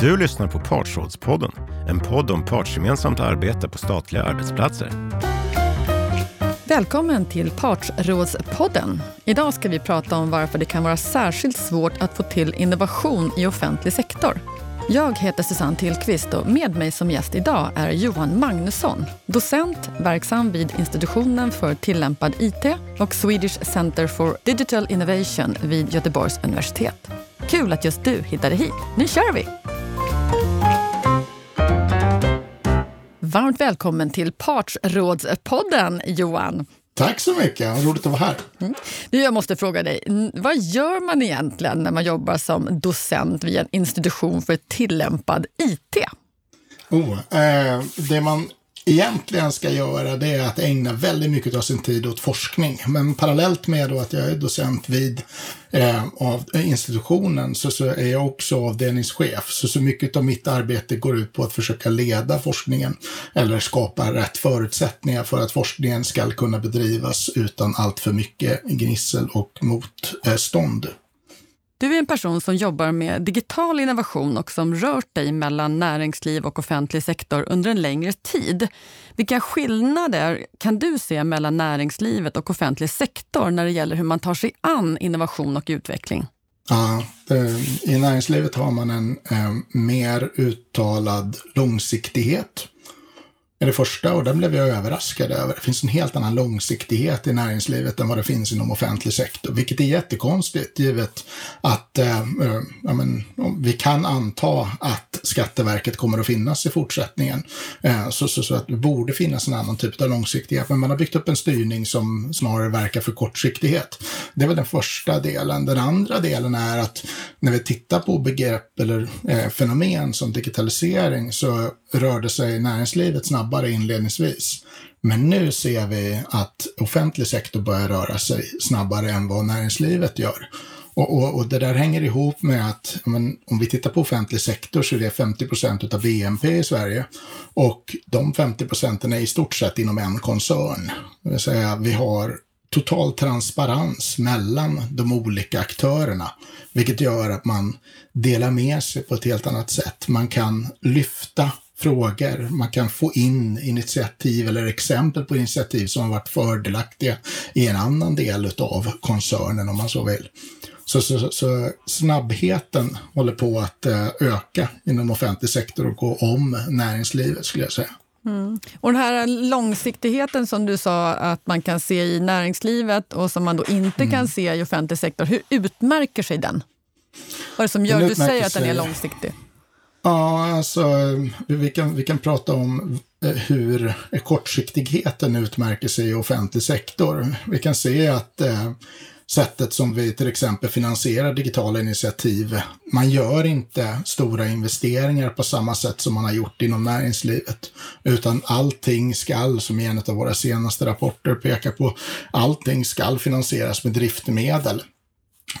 Du lyssnar på Partsrådspodden, en podd om partsgemensamt arbete på statliga arbetsplatser. Välkommen till Partsrådspodden. Idag ska vi prata om varför det kan vara särskilt svårt att få till innovation i offentlig sektor. Jag heter Susanne Tillqvist och med mig som gäst idag är Johan Magnusson, docent verksam vid institutionen för tillämpad IT och Swedish Center for Digital Innovation vid Göteborgs universitet. Kul att just du hittade hit. Nu kör vi! Varmt välkommen till Partsrådspodden, Johan. Tack så mycket, roligt att vara här. Mm. Jag måste fråga dig, vad gör man egentligen när man jobbar som docent vid en institution för tillämpad IT? Oh, eh, det man egentligen ska göra det är att ägna väldigt mycket av sin tid åt forskning. Men parallellt med att jag är docent vid eh, av institutionen så, så, är jag också avdelningschef. Så, så mycket av mitt arbete går ut på att försöka leda forskningen eller skapa rätt förutsättningar för att forskningen ska kunna bedrivas utan allt för mycket gnissel och motstånd. Du är en person som jobbar med digital innovation och som rört dig mellan näringsliv och offentlig sektor under en längre tid. Vilka skillnader kan du se mellan näringslivet och offentlig sektor när det gäller hur man tar sig an innovation och utveckling? Ja, eh, I näringslivet har man en eh, mer uttalad långsiktighet är det första och den blev jag överraskad över. Det finns en helt annan långsiktighet i näringslivet än vad det finns inom offentlig sektor, vilket är jättekonstigt givet att eh, eh ja, men, vi kan anta att Skatteverket kommer att finnas i fortsättningen. Eh, så, så, så, att det borde finnas en annan typ av långsiktighet, men man har byggt upp en styrning som snarare verkar för kortsiktighet. Det är väl den första delen. Den andra delen är att när vi tittar på begrepp eller eh, fenomen som digitalisering så rörde sig näringslivet snabbare inledningsvis. Men nu ser vi att offentlig sektor börjar röra sig snabbare än vad näringslivet gör. Och, och, och det där hänger ihop med att men, om vi tittar på offentlig sektor så är det 50 procent av BNP i Sverige. Och de 50 procenten är i stort sett inom en koncern. Det vill säga vi har total transparens mellan de olika aktörerna, vilket gör att man delar med sig på ett helt annat sätt. Man kan lyfta frågor. Man kan få in initiativ eller exempel på initiativ som har varit fördelaktiga i en annan del av koncernen om man så vill. Så, så, så, snabbheten håller på att eh, öka inom offentlig sektor och gå om näringslivet skulle jag säga. Mm. Och den här långsiktigheten som du sa att man kan se i näringslivet och som man då inte mm. kan se i offentlig sektor, hur utmärker sig den? Vad är det som gör att du säger att den är långsiktig? Ja, alltså vi kan, vi kan prata om eh, hur eh, kortsiktigheten utmärker sig i offentlig sektor. Vi kan se att eh, sättet som vi till exempel finansierar digitala initiativ, man gör inte stora investeringar på samma sätt som man har gjort inom näringslivet, utan allting skall, som en av våra senaste rapporter pekar på, allting skall finansieras med driftmedel.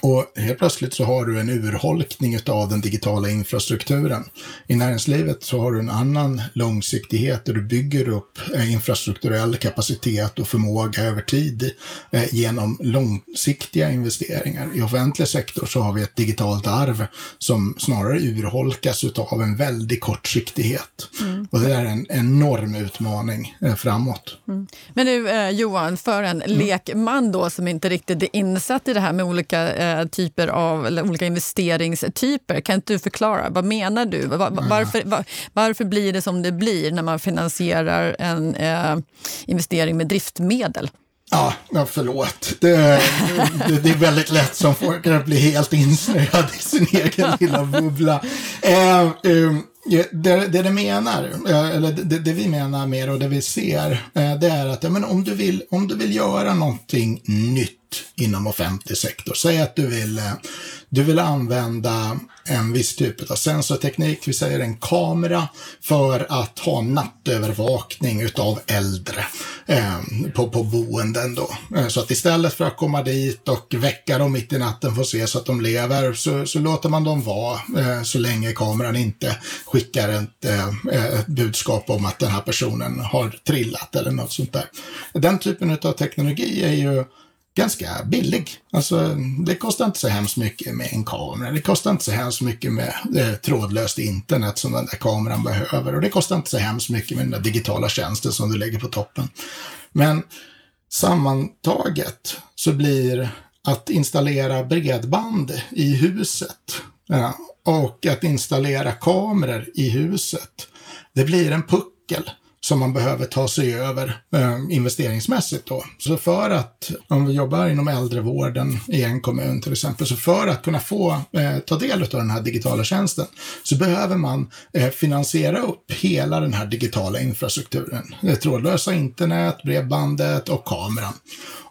Och helt plötsligt så har du en urholkning av den digitala infrastrukturen. I näringslivet så har du en annan långsiktighet där du bygger upp eh, infrastrukturell kapacitet och förmåga över tid eh, genom långsiktiga investeringar. I offentlig sektor så har vi ett digitalt arv som snarare urholkas av en väldig kortsiktighet. Mm. Och det är en enorm utmaning eh, framåt. Mm. Men nu Johan, för en mm. lekman då som inte riktigt är insatt i det här med olika eh, typer av, eller olika investeringstyper. Kan inte du förklara? Vad menar du? Var, varför, var, varför blir det som det blir när man finansierar en eh, investering med driftmedel? Ja, ja förlåt. Det, det, det, är väldigt lätt som folk att bli helt insnöad i sin egen lilla bubbla. Eh, eh, det, det det menar, eller det, det, vi menar mer och det vi ser, eh, det är att ja, men om, du vill, om du vill göra någonting nytt inom offentlig sektor. Säg att du vill, eh, du vill använda en viss typ av sensorteknik, vi säger en kamera, för att ha nattövervakning utav äldre eh, på, på boenden då. Eh, så att istället för att komma dit och väcka dem mitt i natten för att se så att de lever, så, så låter man dem vara eh, så länge kameran inte skickar ett, eh, eh, ett budskap om att den här personen har trillat eller något sånt där. Den typen av teknologi är ju ganska billig. Alltså, det kostar inte så hemskt mycket med en kamera. Det kostar inte så hemskt mycket med eh, trådlöst internet som den där kameran behöver. Och det kostar inte så hemskt mycket med den där digitala tjänsten som du lägger på toppen. Men sammantaget så blir att installera bredband i huset ja, och att installera kameror i huset. Det blir en puckel som man behöver ta sig över eh, investeringsmässigt då. Så för att, om vi jobbar inom äldrevården i en kommun till exempel, så för att kunna få eh, ta del av den här digitala tjänsten så behöver man eh, finansiera upp hela den här digitala infrastrukturen. Det trådlösa internet, bredbandet och kameran.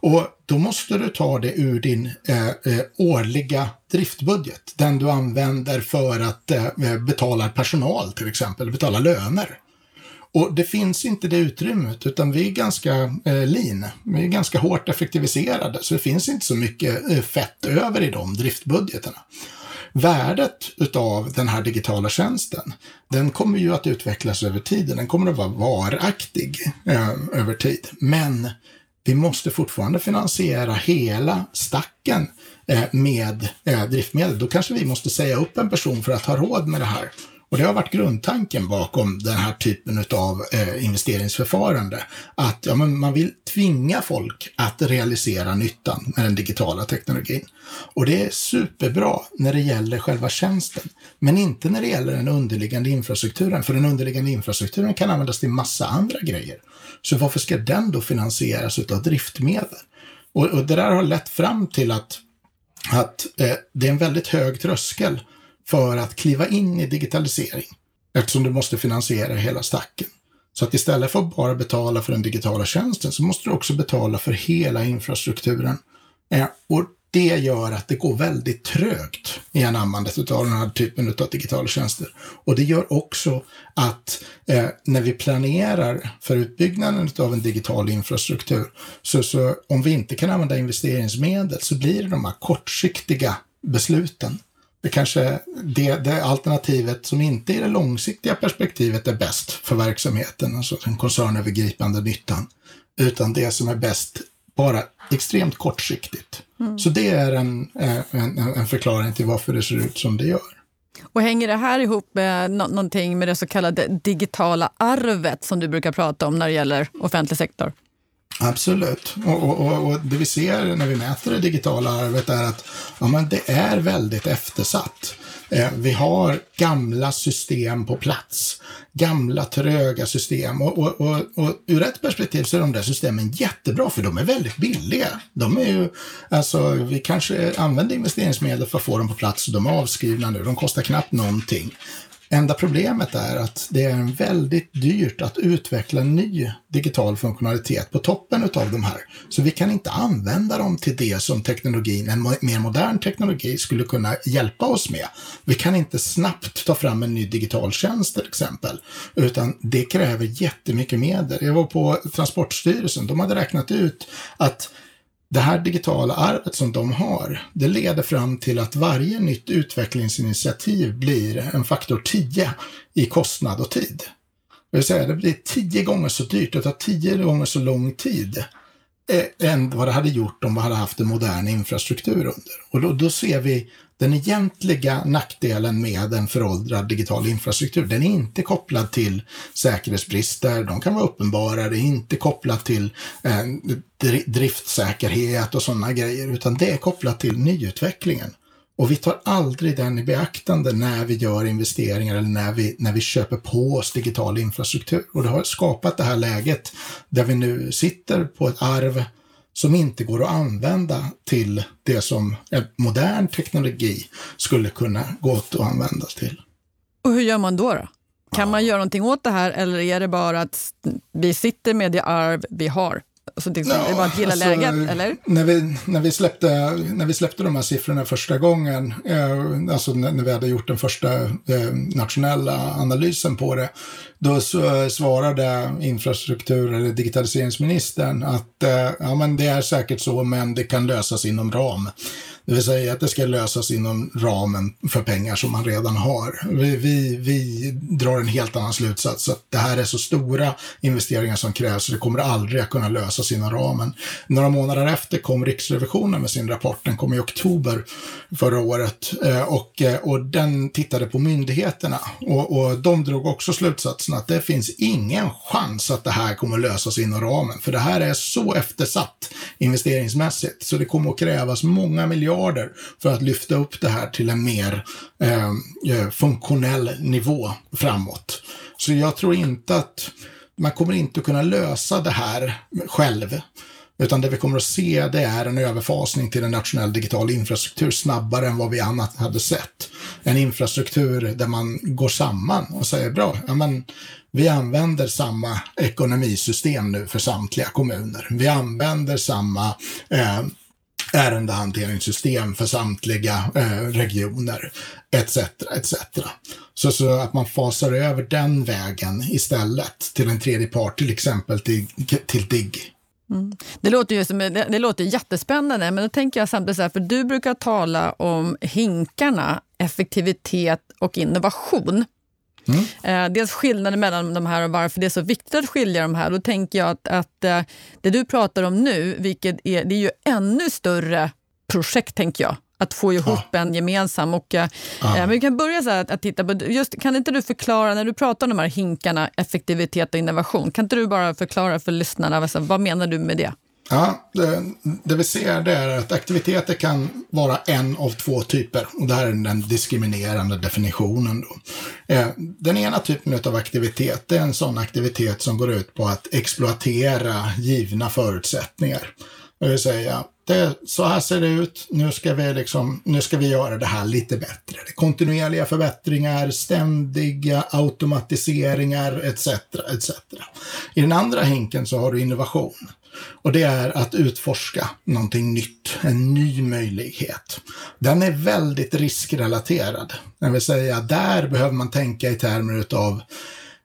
Och då måste du ta det ur din eh, eh, årliga driftbudget. Den du använder för att eh, eh betala personal till exempel, betala löner. Och det finns inte det utrymmet, utan vi är ganska eh, lean. Vi är ganska hårt effektiviserade, så det finns inte så mycket eh, fett över i de driftbudgeterna. Värdet utav den här digitala tjänsten, den kommer ju att utvecklas över tiden. Den kommer att vara varaktig eh, över tid. Men vi måste fortfarande finansiera hela stacken eh, med eh, driftmedel. Då kanske vi måste säga upp en person för att ha råd med det här. Och det har varit grundtanken bakom den här typen av eh, investeringsförfarande. Att ja, men man vill tvinga folk att realisera nyttan med den digitala teknologin. Och det är superbra när det gäller själva tjänsten, men inte när det gäller den underliggande infrastrukturen. För den underliggande infrastrukturen kan användas till massa andra grejer. Så varför ska den då finansieras av driftmedel? Och, och det där har lett fram till att, att eh, det är en väldigt hög tröskel för att kliva in i digitalisering eftersom du måste finansiera hela stacken. Så att istället för att bara betala för den digitala tjänsten så måste du också betala för hela infrastrukturen. Eh, och det gör att det går väldigt trögt i anammandet av den här typen av digitala tjänster. Och det gör också att eh, när vi planerar för utbyggnaden av en digital infrastruktur, så, så om vi inte kan använda investeringsmedel så blir det de här kortsiktiga besluten det kanske det, det alternativet som inte i det långsiktiga perspektivet är bäst för verksamheten, alltså den koncernövergripande nyttan, utan det som är bäst bara extremt kortsiktigt. Mm. Så det är en, en, en förklaring till varför det ser ut som det gör. Och hänger det här ihop med någonting med det så kallade digitala arvet som du brukar prata om när det gäller offentlig sektor? Absolut. Och, och, och, det vi ser när vi mäter det digitala arvet är att ja, men det är väldigt eftersatt. Eh, vi har gamla system på plats. Gamla tröga system. Och, och, och, och ur ett perspektiv så är de där systemen jättebra för de är väldigt billiga. De är ju, alltså vi kanske använder investeringsmedel för att få dem på plats och de är avskrivna nu. De kostar knappt någonting. Enda problemet är att det är väldigt dyrt att utveckla ny digital funktionalitet på toppen av de här. Så vi kan inte använda dem till det som teknologin, en mer modern teknologi skulle kunna hjälpa oss med. Vi kan inte snabbt ta fram en ny digital tjänst till exempel, utan det kräver jättemycket medel. Jag var på Transportstyrelsen, de hade räknat ut att det här digitala arvet som de har, det leder fram till att varje nytt utvecklingsinitiativ blir en faktor 10 i kostnad och tid. Det vill säga, det blir tio gånger så dyrt, det tar tio gånger så lång tid Eh, än vad det hade gjort om vi hade haft en modern infrastruktur under. Och då, då ser vi den egentliga nackdelen med en föråldrad digital infrastruktur, den är inte kopplad till säkerhetsbrister, de kan vara uppenbara, det är inte kopplat till eh, driftsäkerhet och sådana grejer, utan det är kopplat till nyutvecklingen. Och vi tar aldrig den i beaktande när vi gör investeringar eller när vi, när vi köper på oss digital infrastruktur. Och det har skapat det här läget där vi nu sitter på ett arv som inte går att använda till det som modern teknologi skulle kunna gå att användas till. Och hur gör man då? då? Kan man göra någonting åt det här eller är det bara att vi sitter med det arv vi har? Så det, ja, är bara att gilla alltså, läget, eller? När vi, när, vi släppte, när vi släppte de här siffrorna första gången, eh, alltså när, när, vi hade gjort den första eh, nationella analysen på det, då så, svarade infrastruktur eller digitaliseringsministern att eh, ja, men det är säkert så, men det kan lösas inom ram. Det vill säga att det ska lösas inom ramen för pengar som man redan har. Vi, vi, vi drar en helt annan slutsats, att det här är så stora investeringar som krävs, så det kommer aldrig att kunna lösas inom ramen. Några månader efter kom Riksrevisionen med sin rapport, den kom i oktober förra året, eh, och, eh, och den tittade på myndigheterna. Och, och de drog också slutsatsen att det finns ingen chans att det här kommer lösas inom ramen, för det här är så eftersatt investeringsmässigt, så det kommer att krävas många miljarder för att lyfta upp det här till en mer eh, eh, funktionell nivå framåt. Så jag tror inte att man kommer inte kunna lösa det här själv. Utan det vi kommer att se det är en överfasning till en nationell digital infrastruktur snabbare än vad vi annat hade sett. En infrastruktur där man går samman och säger bra, ja men vi använder samma ekonomisystem nu för samtliga kommuner. Vi använder samma eh, ärendehanteringssystem för samtliga eh, regioner, etc. etc. Så, så att man fasar över den vägen istället till en tredje part, till exempel till, till DIGG. Mm. Det, låter ju som, det, det, låter jättespännande, men då tänker jag samtidigt så här, för du brukar tala om hinkarna, effektivitet och innovation. Mm. Eh, dels skillnaden mellan de här och varför det är så viktigt att skilja de här. Då tänker jag att, att eh, det du pratar om nu, vilket är, det är ju ännu större projekt, tänker jag att få ihop ja. en gemensam. Och, ja. eh, vi kan börja så att, att, titta på, just, kan inte du förklara, när du pratar om de här hinkarna, effektivitet och innovation, kan inte du bara förklara för lyssnarna, vad menar du med det? Ja, det, det vi ser det är att aktiviteter kan vara en av två typer. Och det här är den diskriminerande definitionen. Då. Eh, den ena typen av aktivitet är en sån aktivitet som går ut på att exploatera givna förutsättningar. Det vill säga, det, så här ser det ut, nu ska, vi liksom, nu ska vi göra det här lite bättre. Kontinuerliga förbättringar, ständiga automatiseringar etc. etc. I den andra hinken så har du innovation. Och det är att utforska någonting nytt, en ny möjlighet. Den är väldigt riskrelaterad. Det vill säga, där behöver man tänka i termer utav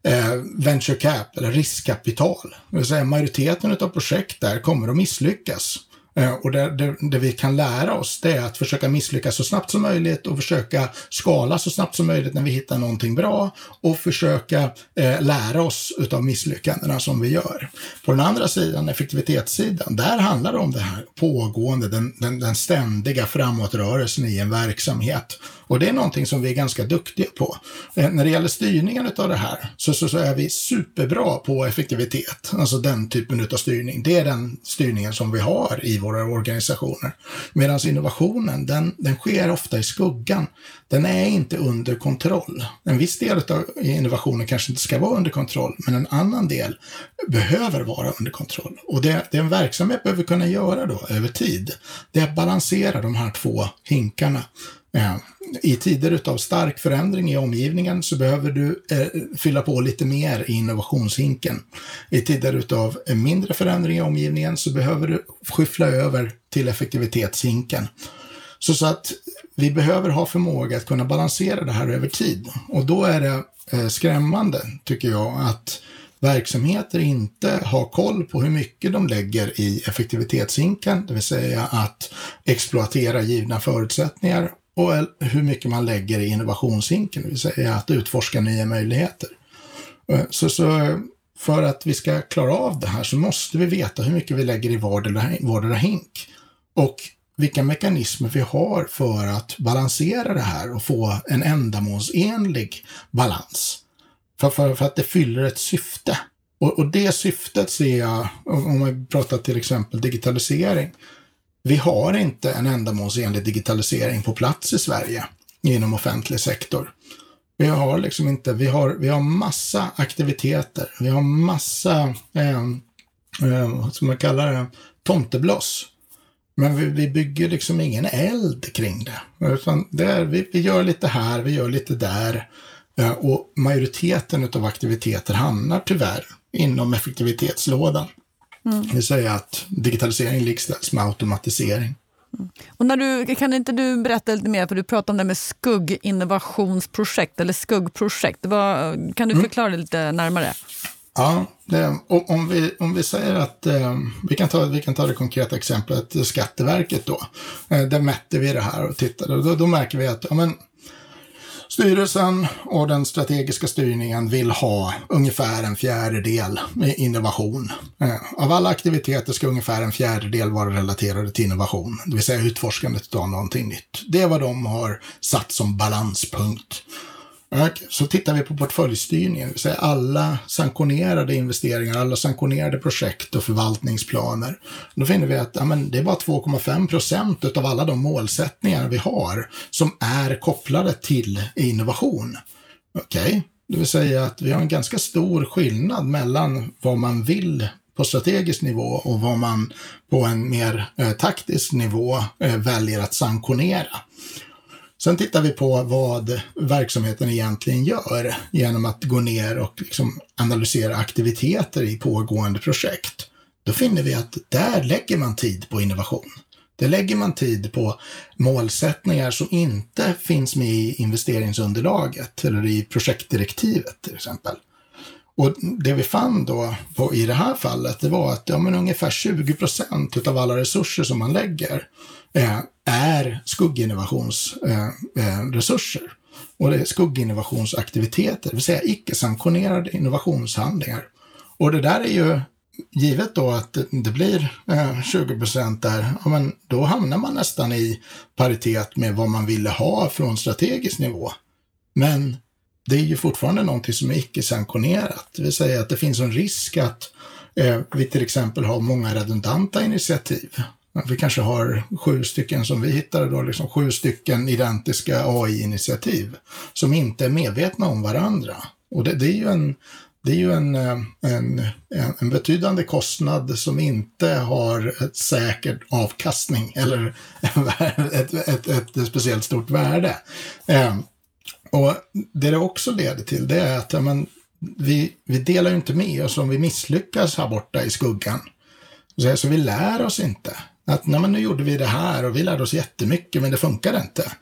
eh, venture cap, eller riskkapital. Det vill säga majoriteten av projekt där kommer att misslyckas. Eh, och det, det, det, vi kan lära oss det är att försöka misslyckas så snabbt som möjligt och försöka skala så snabbt som möjligt när vi hittar någonting bra och försöka eh, lära oss utav misslyckandena som vi gör. På den andra sidan, effektivitetssidan, där handlar det om det här pågående, den, den, den ständiga framåtrörelsen i en verksamhet. Och det är någonting som vi är ganska duktiga på. Eh, när det gäller styrningen av det här så, så, så, är vi superbra på effektivitet, alltså den typen av styrning. Det är den styrningen som vi har i våra organisationer. Medan innovationen, den, den sker ofta i skuggan. Den är inte under kontroll. En viss del av innovationen kanske inte ska vara under kontroll, men en annan del behöver vara under kontroll. Och det, det en verksamhet behöver kunna göra då över tid, det är att balansera de här två hinkarna. Eh, I tider av stark förändring i omgivningen så behöver du eh, fylla på lite mer i innovationshinken. I tider av mindre förändring i omgivningen så behöver du skyffla över till effektivitetshinken. Så, så att vi behöver ha förmåga att kunna balansera det här över tid. Och då är det eh, skrämmande, tycker jag, att verksamheter inte har koll på hur mycket de lägger i effektivitetshinken, det vill säga att exploatera givna förutsättningar och hur mycket man lägger i innovationshinken, det vill säga att utforska nya möjligheter. Eh, så, så för att vi ska klara av det här så måste vi veta hur mycket vi lägger i vardera hink och vilka mekanismer vi har för att balansera det här och få en ändamålsenlig balans. För, för, för att det fyller ett syfte. Och, och det syftet ser jag, om vi pratar till exempel digitalisering, vi har inte en ändamålsenlig digitalisering på plats i Sverige inom offentlig sektor. Vi har liksom inte, vi har, vi har massa aktiviteter, vi har massa, eh, eh, vad ska man kalla det, tomtebloss. Men vi, vi, bygger liksom ingen eld kring det. Utan det är, vi, vi gör lite här, vi gör lite där. Eh, och majoriteten av aktiviteter hamnar tyvärr inom effektivitetslådan. Mm. Det vill säga att digitalisering likställs med automatisering. Mm. Och när du, kan inte du berätta lite mer, för du pratar om det med skugginnovationsprojekt eller skuggprojekt. Vad, kan du mm. förklara det lite närmare? Ja, det, om, vi, om vi säger att eh, vi, kan ta, vi kan ta det konkreta exemplet Skatteverket då. Eh, där mätte vi det här och tittade. Då, då märker vi att ja, men, Styrelsen och den strategiska styrningen vill ha ungefär en fjärdedel med innovation. Eh, av alla aktiviteter ska ungefär en fjärdedel vara relaterade till innovation, det vill säga utforskandet av någonting nytt. Det är vad de har satt som balanspunkt. Så tittar vi på portföljstyrningen, det vill säga alla sanktionerade investeringar, alla sanktionerade projekt och förvaltningsplaner. Då finner vi att ja, men det är bara 2,5 procent av alla de målsättningar vi har som är kopplade till innovation. Okej, okay. det vill säga att vi har en ganska stor skillnad mellan vad man vill på strategisk nivå och vad man på en mer eh, taktisk nivå eh, väljer att sanktionera. Sen tittar vi på vad verksamheten egentligen gör genom att gå ner och liksom analysera aktiviteter i pågående projekt. Då finner vi att där lägger man tid på innovation. Där lägger man tid på målsättningar som inte finns med i investeringsunderlaget eller i projektdirektivet till exempel. Och det vi fann då på, i det här fallet, det var att ja, men ungefär 20 procent av alla resurser som man lägger eh, är skugginnovationsresurser. Eh, eh, Och det är skugginnovationsaktiviteter, det vill säga icke-sanktionerade innovationshandlingar. Och det där är ju givet då att det blir eh, 20 procent där, ja, men då hamnar man nästan i paritet med vad man ville ha från strategisk nivå. Men det är ju fortfarande någonting som är icke-sanktionerat. Det vill säga att det finns en risk att eh, vi till exempel har många redundanta initiativ. Vi kanske har sju stycken som vi hittade då, liksom sju stycken identiska AI-initiativ som inte är medvetna om varandra. Och det, det är ju en det är ju en, eh, en, en, betydande kostnad som inte har ett säkert avkastning eller ett, ett, ett, ett speciellt stort värde. Eh, och det det också leder till det är att ja, men, vi, vi delar ju inte med oss om vi misslyckas här borta i skuggan. Så, så vi lär oss inte. Att nej, men nu gjorde vi det här och vi lärde oss jättemycket men det funkade inte.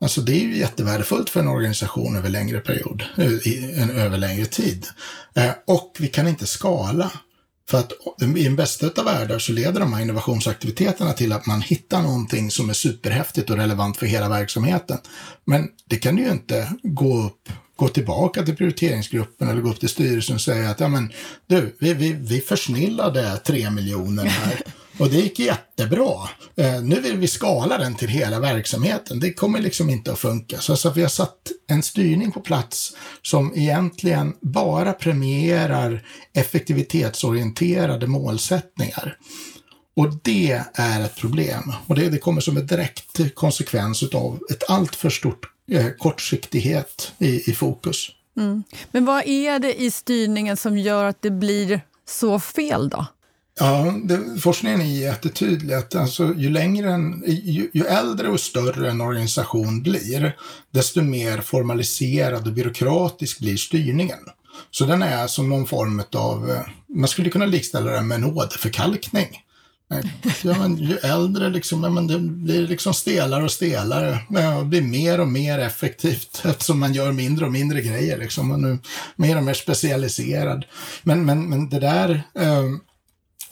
Alltså det är ju jättevärdefullt för en organisation över längre period, eh, i en, över längre tid. Eh, och vi kan inte skala. För att i den bästa av världar så leder de här innovationsaktiviteterna till att man hittar någonting som är superhäftigt och relevant för hela verksamheten. Men det kan ju inte gå upp gå tillbaka till prioriteringsgruppen eller gå upp till styrelsen och säga att ja men du, vi, vi, vi försnillade tre miljoner här. Och det gick jättebra. Eh, nu vill vi skala den till hela verksamheten. Det kommer liksom inte att funka. Så alltså, vi har satt en styrning på plats som egentligen bara premierar effektivitetsorienterade målsättningar. Och det är ett problem. Och det, det kommer som en direkt konsekvens av ett alltför stort eh, kortsiktighet i, i fokus. Mm. Men vad är det i styrningen som gör att det blir så fel då? Ja, det, forskningen är jättetydlig att alltså, ju, längre en, ju, ju, äldre och större en organisation blir, desto mer formaliserad och byråkratisk blir styrningen. Så den är som någon form av, eh, man skulle kunna likställa den med en åderförkalkning. Ja, men ju äldre liksom, ja, men det blir liksom stelare och stelare. Ja, det blir mer och mer effektivt eftersom man gör mindre och mindre grejer. Liksom, och nu mer och mer specialiserad. Men, men, men det där, eh,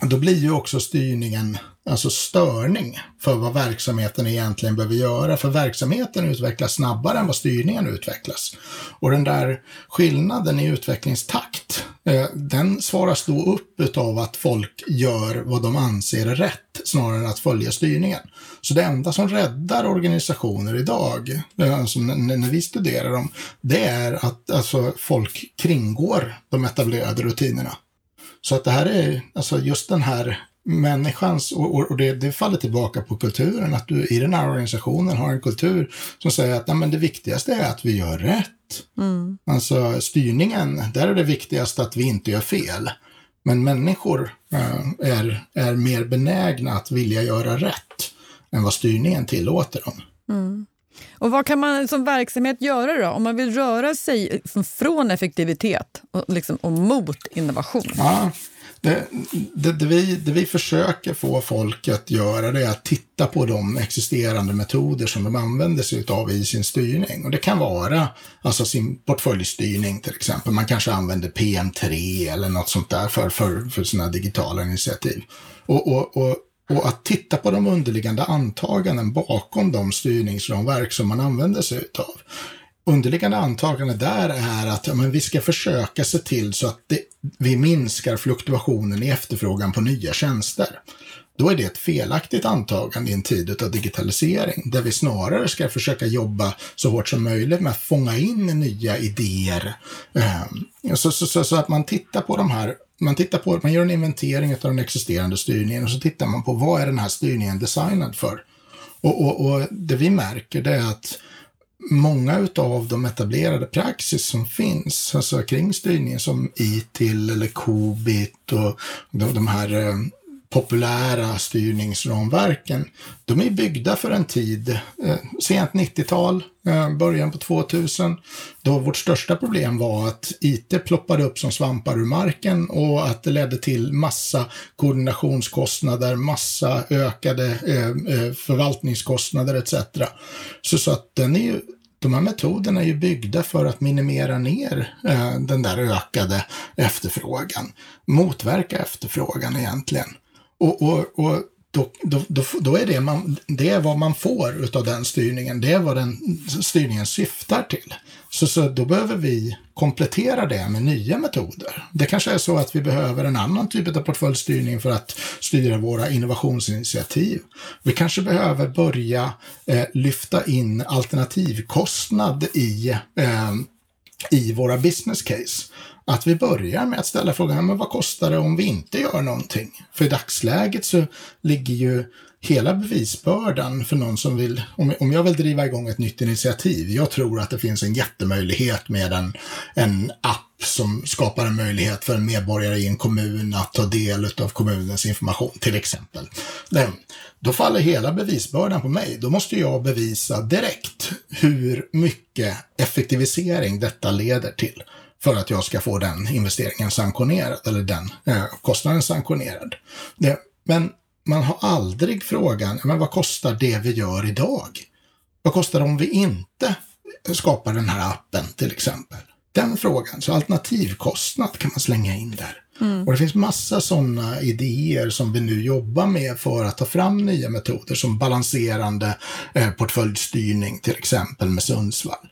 då blir ju också styrningen alltså störning för vad verksamheten egentligen behöver göra. För verksamheten utvecklas snabbare än vad styrningen utvecklas. Och den där skillnaden i utvecklingstakt, eh, den svaras då upp av att folk gör vad de anser är rätt snarare än att följa styrningen. Så det enda som räddar organisationer idag, eh, alltså när vi studerar dem, det är att alltså, folk kringgår de etablerade rutinerna. Så att det här är, alltså just den här människans, och, och det, det, faller tillbaka på kulturen, att du i den här organisationen har en kultur som säger att nej, men det viktigaste är att vi gör rätt. Mm. Alltså styrningen, där är det viktigaste att vi inte gör fel. Men människor äh, är, är mer benägna att vilja göra rätt än vad styrningen tillåter dem. Mm. Och vad kan man som verksamhet göra då om man vill röra sig från effektivitet och, liksom, och mot innovation? Ja, Det, det, det, vi, det vi försöker få folk att göra det är att titta på de existerande metoder som de använder sig av i sin styrning. Och det kan vara alltså sin portföljstyrning till exempel. Man kanske använder PM3 eller något sånt där för, för, för sina digitala initiativ. Och, och, och, och att titta på de underliggande antaganden bakom de styrningsramverk som man använder sig av underliggande antagande där är att ja, men vi ska försöka se till så att det, vi minskar fluktuationen i efterfrågan på nya tjänster. Då är det ett felaktigt antagande i en tid av digitalisering, där vi snarare ska försöka jobba så hårt som möjligt med att fånga in nya idéer. Ehm, så, så, så, så att man tittar på de här man, tittar på, man gör en inventering av den existerande styrningen och så tittar man på vad är den här styrningen designad för? Och, och, och det vi märker det är att många av de etablerade praxis som finns, alltså kring styrningen som ITIL eller KOBIT och de här eh, populära styrningsramverken, de är byggda för en tid, eh, sent 90-tal, eh, början på 2000, då vårt största problem var att IT ploppade upp som svampar ur marken och att det ledde till massa koordinationskostnader, massa ökade eh, eh förvaltningskostnader etc. Så, så att den är ju de här metoderna är ju byggda för att minimera ner eh, den där ökade efterfrågan, motverka efterfrågan egentligen. Och, och, och då, då, då, är det, man, det är vad man får av den styrningen. Det är vad den styrningen syftar till. Så, så då behöver vi komplettera det med nya metoder. Det kanske är så att vi behöver en annan typ av portföljstyrning för att styra våra innovationsinitiativ. Vi kanske behöver börja eh, lyfta in alternativkostnad i, eh, i våra business case att vi börjar med att ställa frågan, men vad kostar det om vi inte gör någonting? För i dagsläget så ligger ju hela bevisbördan för någon som vill, om, jag vill driva igång ett nytt initiativ, jag tror att det finns en jättemöjlighet med en, en app som skapar en möjlighet för en medborgare i en kommun att ta del av kommunens information, till exempel. Den, då faller hela bevisbördan på mig. Då måste jag bevisa direkt hur mycket effektivisering detta leder till för att jag ska få den investeringen sanktionerad eller den eh, kostnaden sanktionerad. Det, men man har aldrig frågan, men vad kostar det vi gör idag? Vad kostar det om vi inte skapar den här appen till exempel? Den frågan, så alternativkostnad kan man slänga in där. Mm. Och det finns massa sådana idéer som vi nu jobbar med för att ta fram nya metoder som balanserande eh, portföljstyrning till exempel med Sundsvall.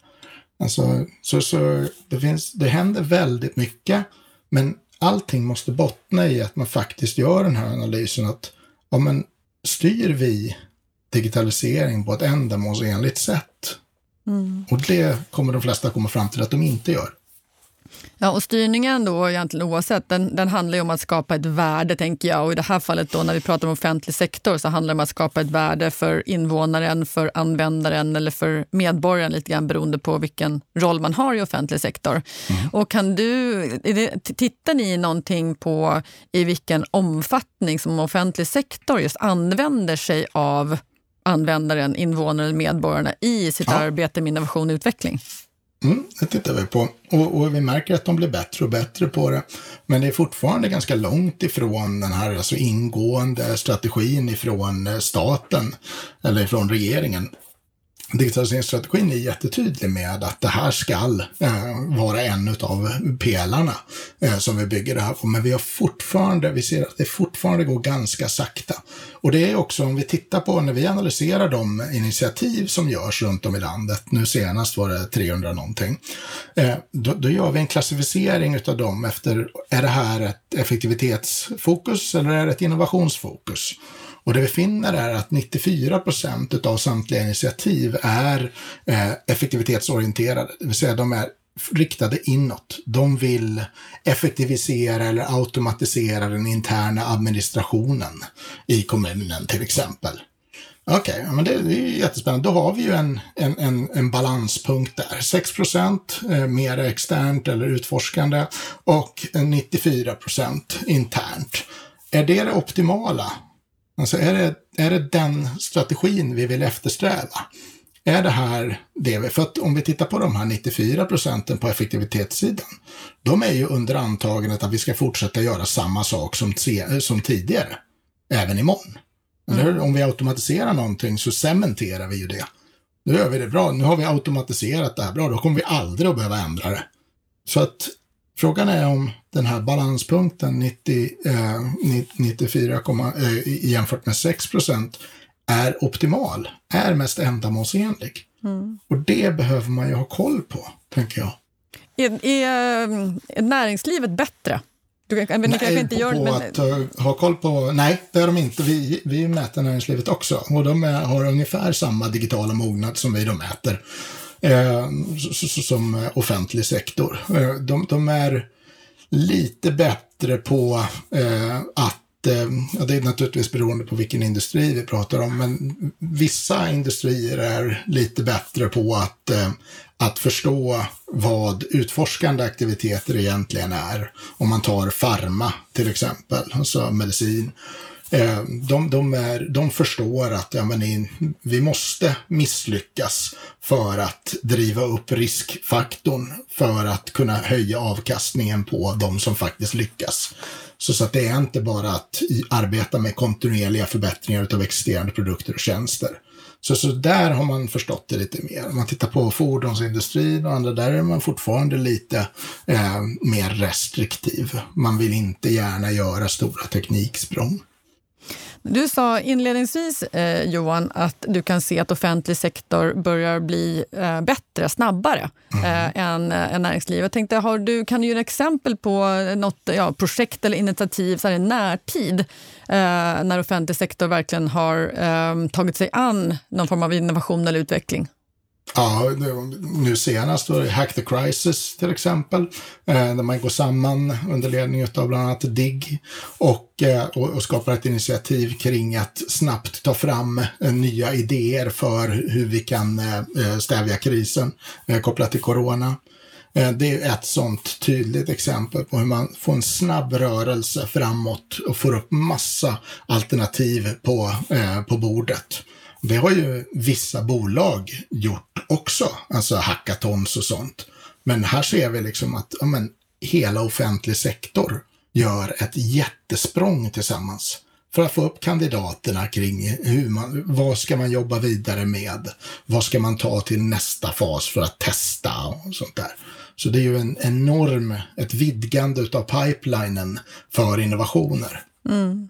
Alltså, så, så det, finns, det händer väldigt mycket, men allting måste bottna i att man faktiskt gör den här analysen att ja, men styr vi digitalisering på ett ändamålsenligt sätt? Mm. Och det kommer de flesta komma fram till att de inte gör. Ja, och styrningen då egentligen oavsett, den, den handlar ju om att skapa ett värde tänker jag. Och i det här fallet då när vi pratar om offentlig sektor så handlar det om att skapa ett värde för invånaren, för användaren eller för medborgaren lite grann beroende på vilken roll man har i offentlig sektor. Mm. Och kan du, det, tittar ni någonting på i vilken omfattning som offentlig sektor just använder sig av användaren, invånaren, medborgarna i sitt ja. arbete med innovation och utveckling? Mm, det tittar vi på. Och, och, vi märker att de blir bättre och bättre på det. Men det är fortfarande ganska långt ifrån den här alltså ingående strategin ifrån eh, staten eller ifrån regeringen digitaliseringsstrategin är jättetydlig med att det här ska eh, vara en av pelarna eh, som vi bygger det här på. Men vi har fortfarande, vi ser att det fortfarande går ganska sakta. Och det är också om vi tittar på när vi analyserar de initiativ som görs runt om i landet, nu senast var det 300 någonting, eh, då, då gör vi en klassificering utav dem efter, är det här ett effektivitetsfokus eller är det ett innovationsfokus? Och det vi finner är att 94 procent av samtliga initiativ är eh, effektivitetsorienterade, det vill säga de är riktade inåt. De vill effektivisera eller automatisera den interna administrationen i kommunen till exempel. Okej, okay, men det, är jättespännande. Då har vi ju en, en, en, en balanspunkt där. 6 procent eh, mer externt eller utforskande och 94 procent internt. Är det det optimala? Alltså är det, är det den strategin vi vill eftersträva? är det här det vi, för att om vi tittar på de här 94 procenten på effektivitetssidan, de är ju under antagandet att vi ska fortsätta göra samma sak som, som tidigare, även imorgon. Mm. Om vi automatiserar någonting så cementerar vi ju det. Nu gör vi det bra, nu har vi automatiserat det här bra, då kommer vi aldrig att behöva ändra det. Så att frågan är om den här balanspunkten 90, eh, 94, eh, jämfört med 6 procent är optimal, är mest ändamålsenlig. Mm. Och det behöver man ju ha koll på, tänker jag. Är, är, är näringslivet bättre? Du kan, men nej, kanske inte gör, på men... att uh, ha koll på, nej, det är de inte. Vi, vi mäter näringslivet också och de är, har ungefär samma digitala mognad som vi de mäter eh, som offentlig sektor. Eh, de, de, är lite bättre på eh, att Eh, ja, det är naturligtvis beroende på vilken industri vi pratar om, men vissa industrier är lite bättre på att, eh, att förstå vad utforskande aktiviteter egentligen är. Om man tar farma till exempel, alltså medicin. Eh, de, de, är, de förstår att ja, men vi måste misslyckas för att driva upp riskfaktorn för att kunna höja avkastningen på de som faktiskt lyckas. Så, så att det är inte bara att arbeta med kontinuerliga förbättringar av existerande produkter och tjänster. Så, så där har man förstått det lite mer. Om man tittar på fordonsindustrin och andra, där är man fortfarande lite eh, mer restriktiv. Man vill inte gärna göra stora tekniksprång. Du sa inledningsvis, eh, Johan, att du kan se att offentlig sektor börjar bli eh, bättre, snabbare mm. eh, än, äh, än näringslivet. Jag tänkte, har du, kan du ge exempel på något ja, projekt eller initiativ så här i närtid eh, när offentlig sektor verkligen har eh, tagit sig an någon form av innovation eller utveckling? Ja, nu senast var det Hack the Crisis till exempel, eh, där man går samman under ledning av bland annat DIGG eh, och, och, skapar ett initiativ kring att snabbt ta fram eh, nya idéer för hur vi kan stävja krisen kopplat till corona. Det är ett sånt tydligt exempel på hur man får en snabb rörelse framåt och får upp massa alternativ på, på bordet. Det har ju vissa bolag gjort också, alltså hackathons och sånt. Men här ser vi liksom att ja, men, hela offentlig sektor gör ett jättesprång tillsammans för att få upp kandidaterna kring hur man, vad ska man jobba vidare med? Vad ska man ta till nästa fas för att testa och sånt där. Så det är ju en enorm, ett vidgande utav pipelinen för innovationer. Mm.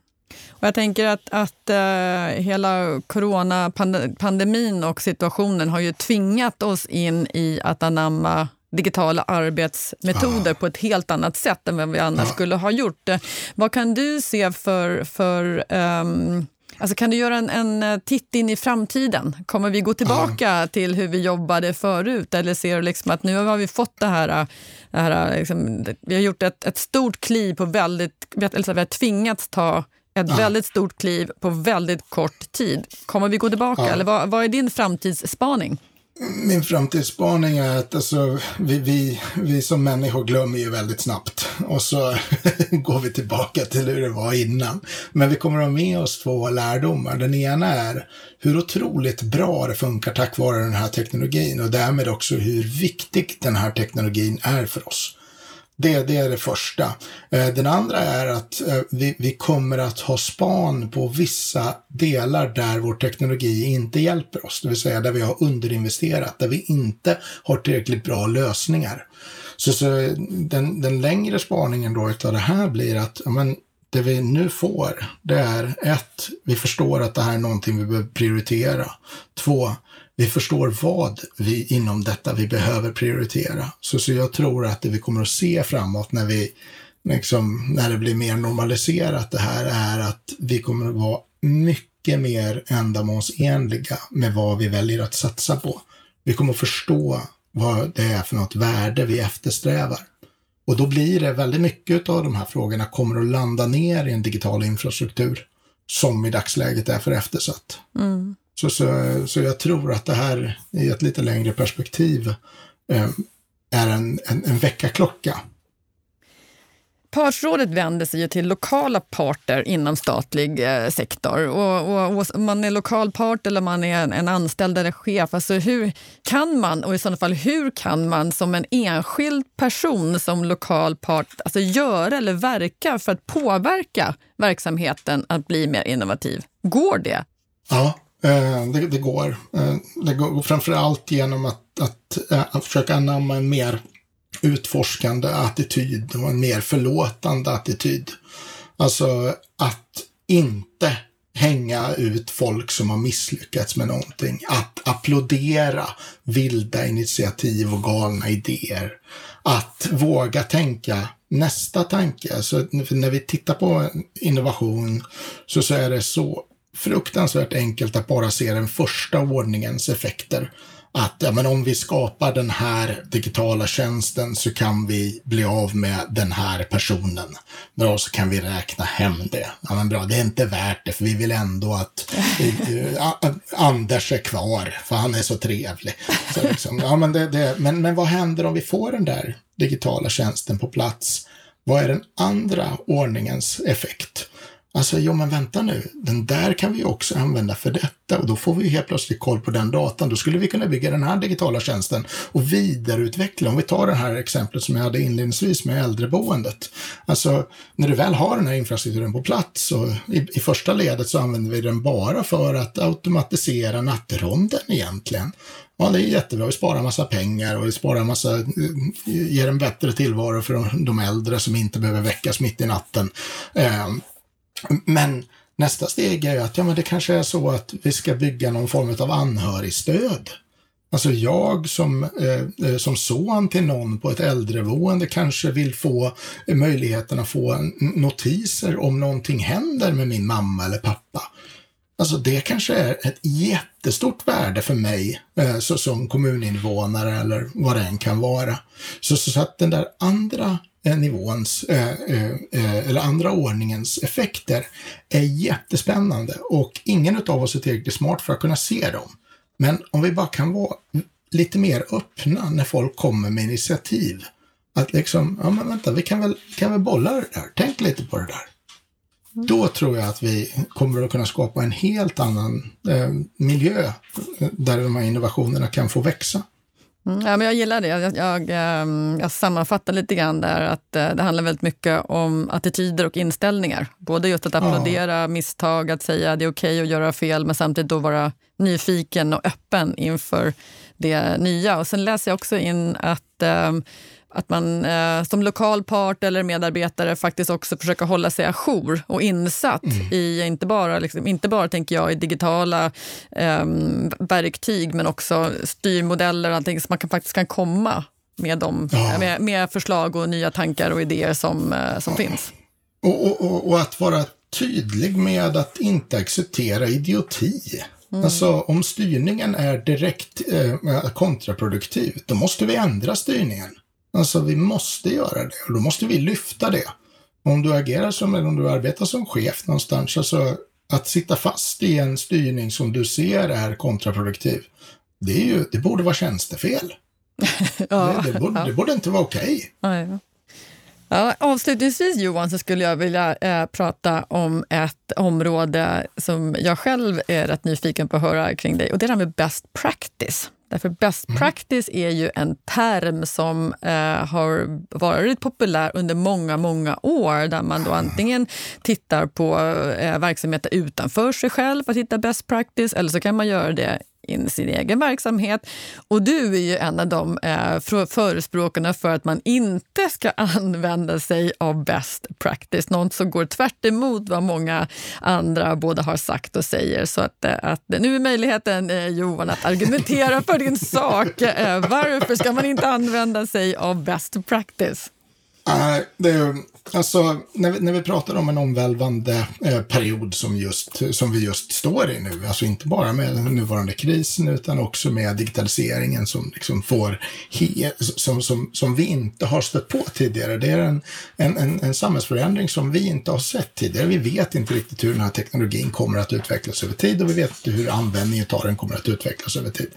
Jag tänker att, att uh, hela coronapandemin och situationen har ju tvingat oss in i att anamma digitala arbetsmetoder ja. på ett helt annat sätt än vad vi annars ja. skulle ha gjort. Vad kan du se för, för um, Alltså kan du göra en, en titt in i framtiden? Kommer vi gå tillbaka ja. till hur vi jobbade förut? Eller ser du liksom att nu har vi fått det här, det här liksom, vi har gjort ett, ett stort kliv på väldigt, eller vi har tvingats ta ett ja. väldigt stort kliv på väldigt kort tid. Kommer vi gå tillbaka? Ja. Eller vad, vad är din framtidsspaning? Min framtidsspaning är att alltså, vi, vi, vi som människor glömmer ju väldigt snabbt och så går vi tillbaka till hur det var innan. Men vi kommer att ha med oss två lärdomar. Den ena är hur otroligt bra det funkar tack vare den här teknologin och därmed också hur viktig den här teknologin är för oss. Det, det är det första. Eh, den andra är att eh, vi, vi kommer att ha span på vissa delar där vår teknologi inte hjälper oss, det vill säga där vi har underinvesterat, där vi inte har tillräckligt bra lösningar. Så, så den, den längre spaningen då utav det här blir att men, det vi nu får, det är ett, vi förstår att det här är någonting vi behöver prioritera. Två, vi förstår vad vi inom detta vi behöver prioritera. Så, så jag tror att det vi kommer att se framåt när vi liksom, när det blir mer normaliserat det här är att vi kommer att vara mycket mer ändamålsenliga med vad vi väljer att satsa på. Vi kommer att förstå vad det är för något värde vi eftersträvar. Och då blir det väldigt mycket av de här frågorna kommer att landa ner i en digital infrastruktur som i dagsläget är för eftersatt. Mm. Så, så, så jag tror att det här i ett lite längre perspektiv eh, är en, en, en väckarklocka. Partsrådet vänder sig till lokala parter inom statlig eh, sektor. Och, och, och, man är lokal part eller man är en, en anställd eller chef. Alltså hur kan man, och i sådana fall hur kan man som en enskild person som lokal part alltså göra eller verka för att påverka verksamheten att bli mer innovativ? Går det? Ja, Eh, det, det går. Eh, det går framförallt genom att, att, eh, att försöka anamma en mer utforskande attityd och en mer förlåtande attityd. Alltså att inte hänga ut folk som har misslyckats med någonting. Att applådera vilda initiativ och galna idéer. Att våga tänka nästa tanke. Så när vi tittar på innovation så, så är det så fruktansvärt enkelt att bara se den första ordningens effekter att ja, men om vi skapar den här digitala tjänsten så kan vi bli av med den här personen. Bra, så kan vi räkna hem det. Ja, men bra, det är inte värt det för vi vill ändå att äh, Anders är kvar för han är så trevlig. Så liksom, ja, men, det, det, men, men vad händer om vi får den där digitala tjänsten på plats? Vad är den andra ordningens effekt? Alltså, jo men vänta nu, den där kan vi också använda för detta och då får vi helt plötsligt koll på den datan. Då skulle vi kunna bygga den här digitala tjänsten och vidareutveckla. Om vi tar det här exemplet som jag hade inledningsvis med äldreboendet. Alltså, när du väl har den här infrastrukturen på plats och i, i första ledet så använder vi den bara för att automatisera nattronden egentligen. Ja, det är jättebra. Vi sparar massa pengar och vi sparar massa, eh, ger en bättre tillvaro för de, de äldre som inte behöver väckas mitt i natten. Ehm, men nästa steg är ju att ja, men det kanske är så att vi ska bygga någon form av anhörigstöd. Alltså jag som, eh, eh som son till någon på ett äldreboende kanske vill få möjligheten att få notiser om någonting händer med min mamma eller pappa. Alltså det kanske är ett jättestort värde för mig eh, så, som kommuninvånare eller vad det än kan vara. Så, så att den där andra nivåns, eh, eh, eller andra ordningens effekter är jättespännande och ingen av oss är tillräckligt smart för att kunna se dem. Men om vi bara kan vara lite mer öppna när folk kommer med initiativ. Att liksom, ja men vänta, vi kan väl, kan väl bolla det där, tänk lite på det där. Då tror jag att vi kommer att kunna skapa en helt annan eh, miljö där de här innovationerna kan få växa. Mm, ja, men jag gillar det. Jag, jag, ehm, jag sammanfattar lite grann där att eh, det handlar väldigt mycket om attityder och inställningar. Både just att applådera ja. misstag, att säga att det är okej okay att göra fel, men samtidigt då vara nyfiken och öppen inför det nya. Och sen läser jag också in att ehm, att man eh, som lokal part eller medarbetare faktiskt också försöker hålla sig ajour och insatt mm. i, inte bara, liksom, inte bara tänker jag, i digitala eh, verktyg men också styrmodeller och allting så man kan, faktiskt kan komma med, dem, ja. med, med, förslag och nya tankar och idéer som, eh, som ja. finns. Och, och, och, att vara tydlig med att inte acceptera idioti. Mm. Alltså om styrningen är direkt eh, kontraproduktiv, då måste vi ändra styrningen. Alltså vi måste göra det och då måste vi lyfta det. Om du agerar som, eller om du arbetar som chef någonstans, alltså att sitta fast i en styrning som du ser är kontraproduktiv, det, är ju, det borde vara tjänstefel. ja, det, det, borde, ja. det borde inte vara okej. Okay. Ja, Ja, avslutningsvis Johan så skulle jag vilja eh, prata om ett område som jag själv är rätt nyfiken på att höra kring dig och det är det här med best practice. Därför best mm. practice är ju en term som eh, har varit populär under många, många år där man då antingen tittar på eh, verksamheter utanför sig själv för att hitta best practice eller så kan man göra det in sin egen verksamhet. Och du är ju en av de eh, förespråkarna för att man inte ska använda sig av best practice, något som går tvärt vad många andra både har sagt och säger. Så att, eh, att nu är möjligheten, eh, Johan, att argumentera för din sak. Eh, varför ska man inte använda sig av best practice? Nej, det är alltså när vi, när vi pratar om en omvälvande eh, period som, just, som vi just står i nu, alltså inte bara med den nuvarande krisen utan också med digitaliseringen som liksom får he, som, som, som vi inte har stött på tidigare. Det är en, en, en, en samhällsförändring som vi inte har sett tidigare. Vi vet inte riktigt hur den här teknologin kommer att utvecklas över tid och vi vet inte hur användningen av den kommer att utvecklas över tid.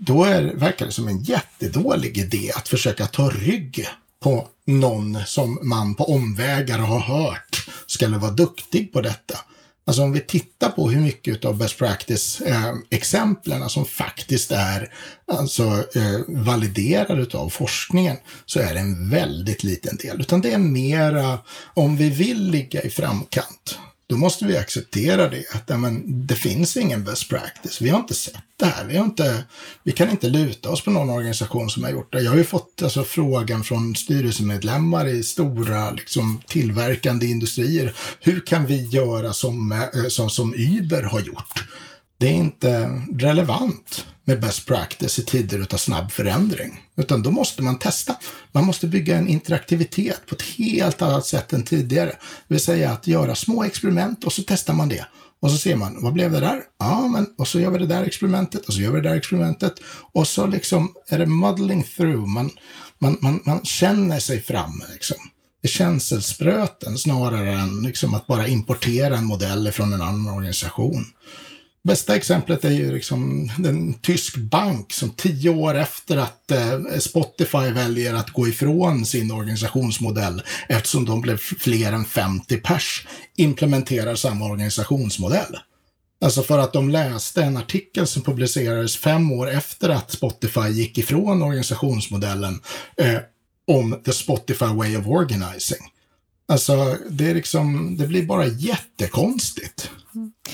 Då är, verkar det som en jättedålig idé att försöka ta rygg på någon som man på omvägar har hört skulle vara duktig på detta. Alltså om vi tittar på hur mycket av best practice-exemplen eh, som faktiskt är alltså, eh, validerade av forskningen så är det en väldigt liten del. Utan det är mera om vi vill ligga i framkant då måste vi acceptera det. Att men, det finns ingen best practice. Vi har inte sett det här. Vi, har inte, vi kan inte luta oss på någon organisation som har gjort det. Jag har ju fått alltså, frågan från styrelsemedlemmar i stora liksom, tillverkande industrier. Hur kan vi göra som, eh, som, som Uber har gjort? Det är inte relevant med best practice i tider av snabb förändring. Utan då måste man testa. Man måste bygga en interaktivitet på ett helt annat sätt än tidigare. Det vill säga att göra små experiment och så testar man det. Och så ser man, vad blev det där? Ja, men och så gör vi det där experimentet och så gör vi det där experimentet. Och så liksom är det muddling through. Man, man, man, man känner sig fram liksom. Det är känselspröten snarare än liksom att bara importera en modell från en annan organisation. Bästa exemplet är ju liksom en tysk bank som tio år efter att eh, Spotify väljer att gå ifrån sin organisationsmodell eftersom de blev fler än 50 pers implementerar samma organisationsmodell. Alltså för att de läste en artikel som publicerades fem år efter att Spotify gick ifrån organisationsmodellen eh, om the Spotify way of organizing. Alltså, det, är liksom, det blir bara jättekonstigt.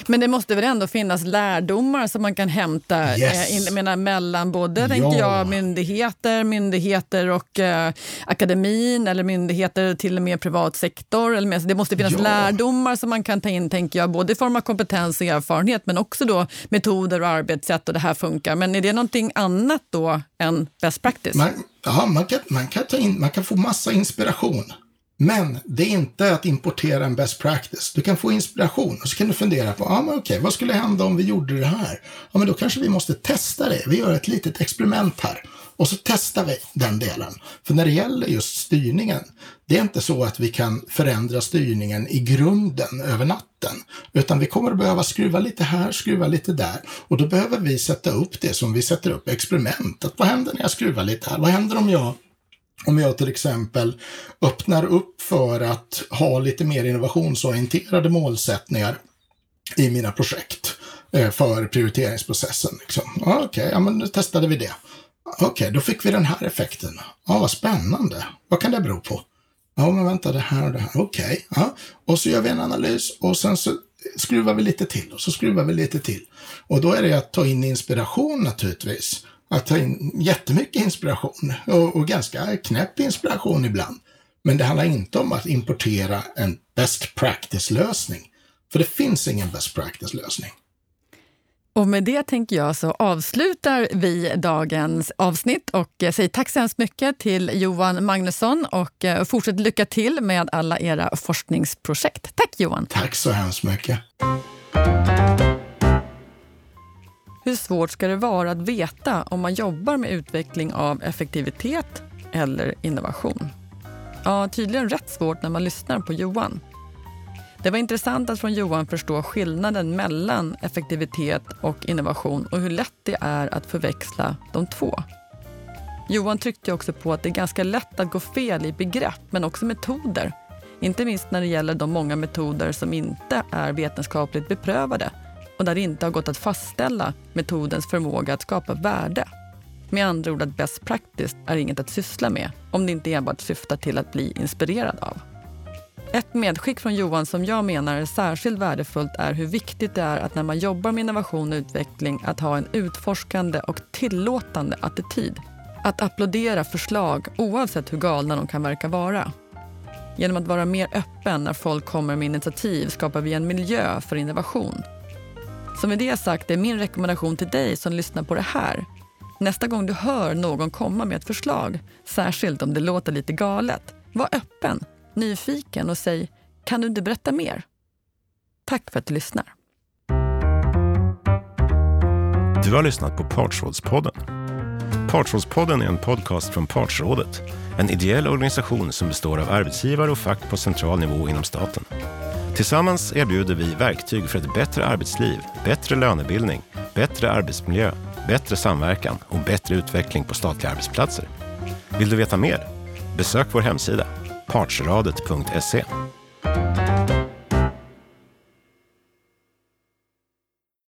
Men det måste väl ändå finnas lärdomar som man kan hämta eh, yes. eh, menar, mellan både ja. tänker jag, myndigheter, myndigheter och eh, akademin eller myndigheter till och med privat sektor. Eller med. Det måste finnas ja. lärdomar som man kan ta in, tänker jag, både i form av kompetens och erfarenhet men också då metoder och arbetssätt och det här funkar. Men är det någonting annat då än best practice? Man, ja, man, kan, man, kan ta in, man kan få massa inspiration. Men det är inte att importera en best practice. Du kan få inspiration och så kan du fundera på, ja ah, men okej, vad skulle hända om vi gjorde det här? Ja, men då kanske vi måste testa det. Vi gör ett litet experiment här. Och så testar vi den delen. För när det gäller just styrningen, det är inte så att vi kan förändra styrningen i grunden över natten. Utan vi kommer att behöva skruva lite här, skruva lite där. Och då behöver vi sätta upp det som vi sätter upp experiment. Att vad händer när jag skruvar lite här? Vad händer om jag om jag till exempel öppnar upp för att ha lite mer innovationsorienterade målsättningar i mina projekt eh, för prioriteringsprocessen. Liksom. Okej, okay, ja, men nu testade vi det. Okej, okay, då fick vi den här effekten. Ja, vad spännande. Vad kan det bero på? Ja, men vänta, det här och det här. Okej, okay, ja. Och så gör vi en analys och sen så skruvar vi lite till och så skruvar vi lite till. Och då är det att ta in inspiration naturligtvis att ta in jättemycket inspiration och, och ganska knäpp inspiration ibland. Men det handlar inte om att importera en best practice-lösning. För det finns ingen best practice-lösning. Och med det tänker jag så avslutar vi dagens avsnitt och säger tack så hemskt mycket till Johan Magnusson och eh, fortsätt lycka till med alla era forskningsprojekt. Tack Johan! Tack så hemskt mycket! Hur svårt ska det vara att veta om man jobbar med utveckling av effektivitet eller innovation? Ja, tydligen rätt svårt när man lyssnar på Johan. Det var intressant att från Johan förstå skillnaden mellan effektivitet och innovation och hur lätt det är att förväxla de två. Johan tryckte också på att det är ganska lätt att gå fel i begrepp, men också metoder. Inte minst när det gäller de många metoder som inte är vetenskapligt beprövade och där det inte har gått att fastställa metodens förmåga att skapa värde. Med andra ord att best practice är inget att syssla med om det inte enbart syftar till att bli inspirerad av. Ett medskick från Johan som jag menar är särskilt värdefullt är hur viktigt det är att när man jobbar med innovation och utveckling att ha en utforskande och tillåtande attityd. Att applådera förslag oavsett hur galna de kan verka vara. Genom att vara mer öppen när folk kommer med initiativ skapar vi en miljö för innovation så med det sagt är min rekommendation till dig som lyssnar på det här. Nästa gång du hör någon komma med ett förslag, särskilt om det låter lite galet, var öppen, nyfiken och säg “Kan du inte berätta mer?” Tack för att du lyssnar. Du har lyssnat på Partsrådspodden. Partsrådspodden är en podcast från Partsrådet, en ideell organisation som består av arbetsgivare och fack på central nivå inom staten. Tillsammans erbjuder vi verktyg för ett bättre arbetsliv, bättre lönebildning, bättre arbetsmiljö, bättre samverkan och bättre utveckling på statliga arbetsplatser. Vill du veta mer? Besök vår hemsida, partsradet.se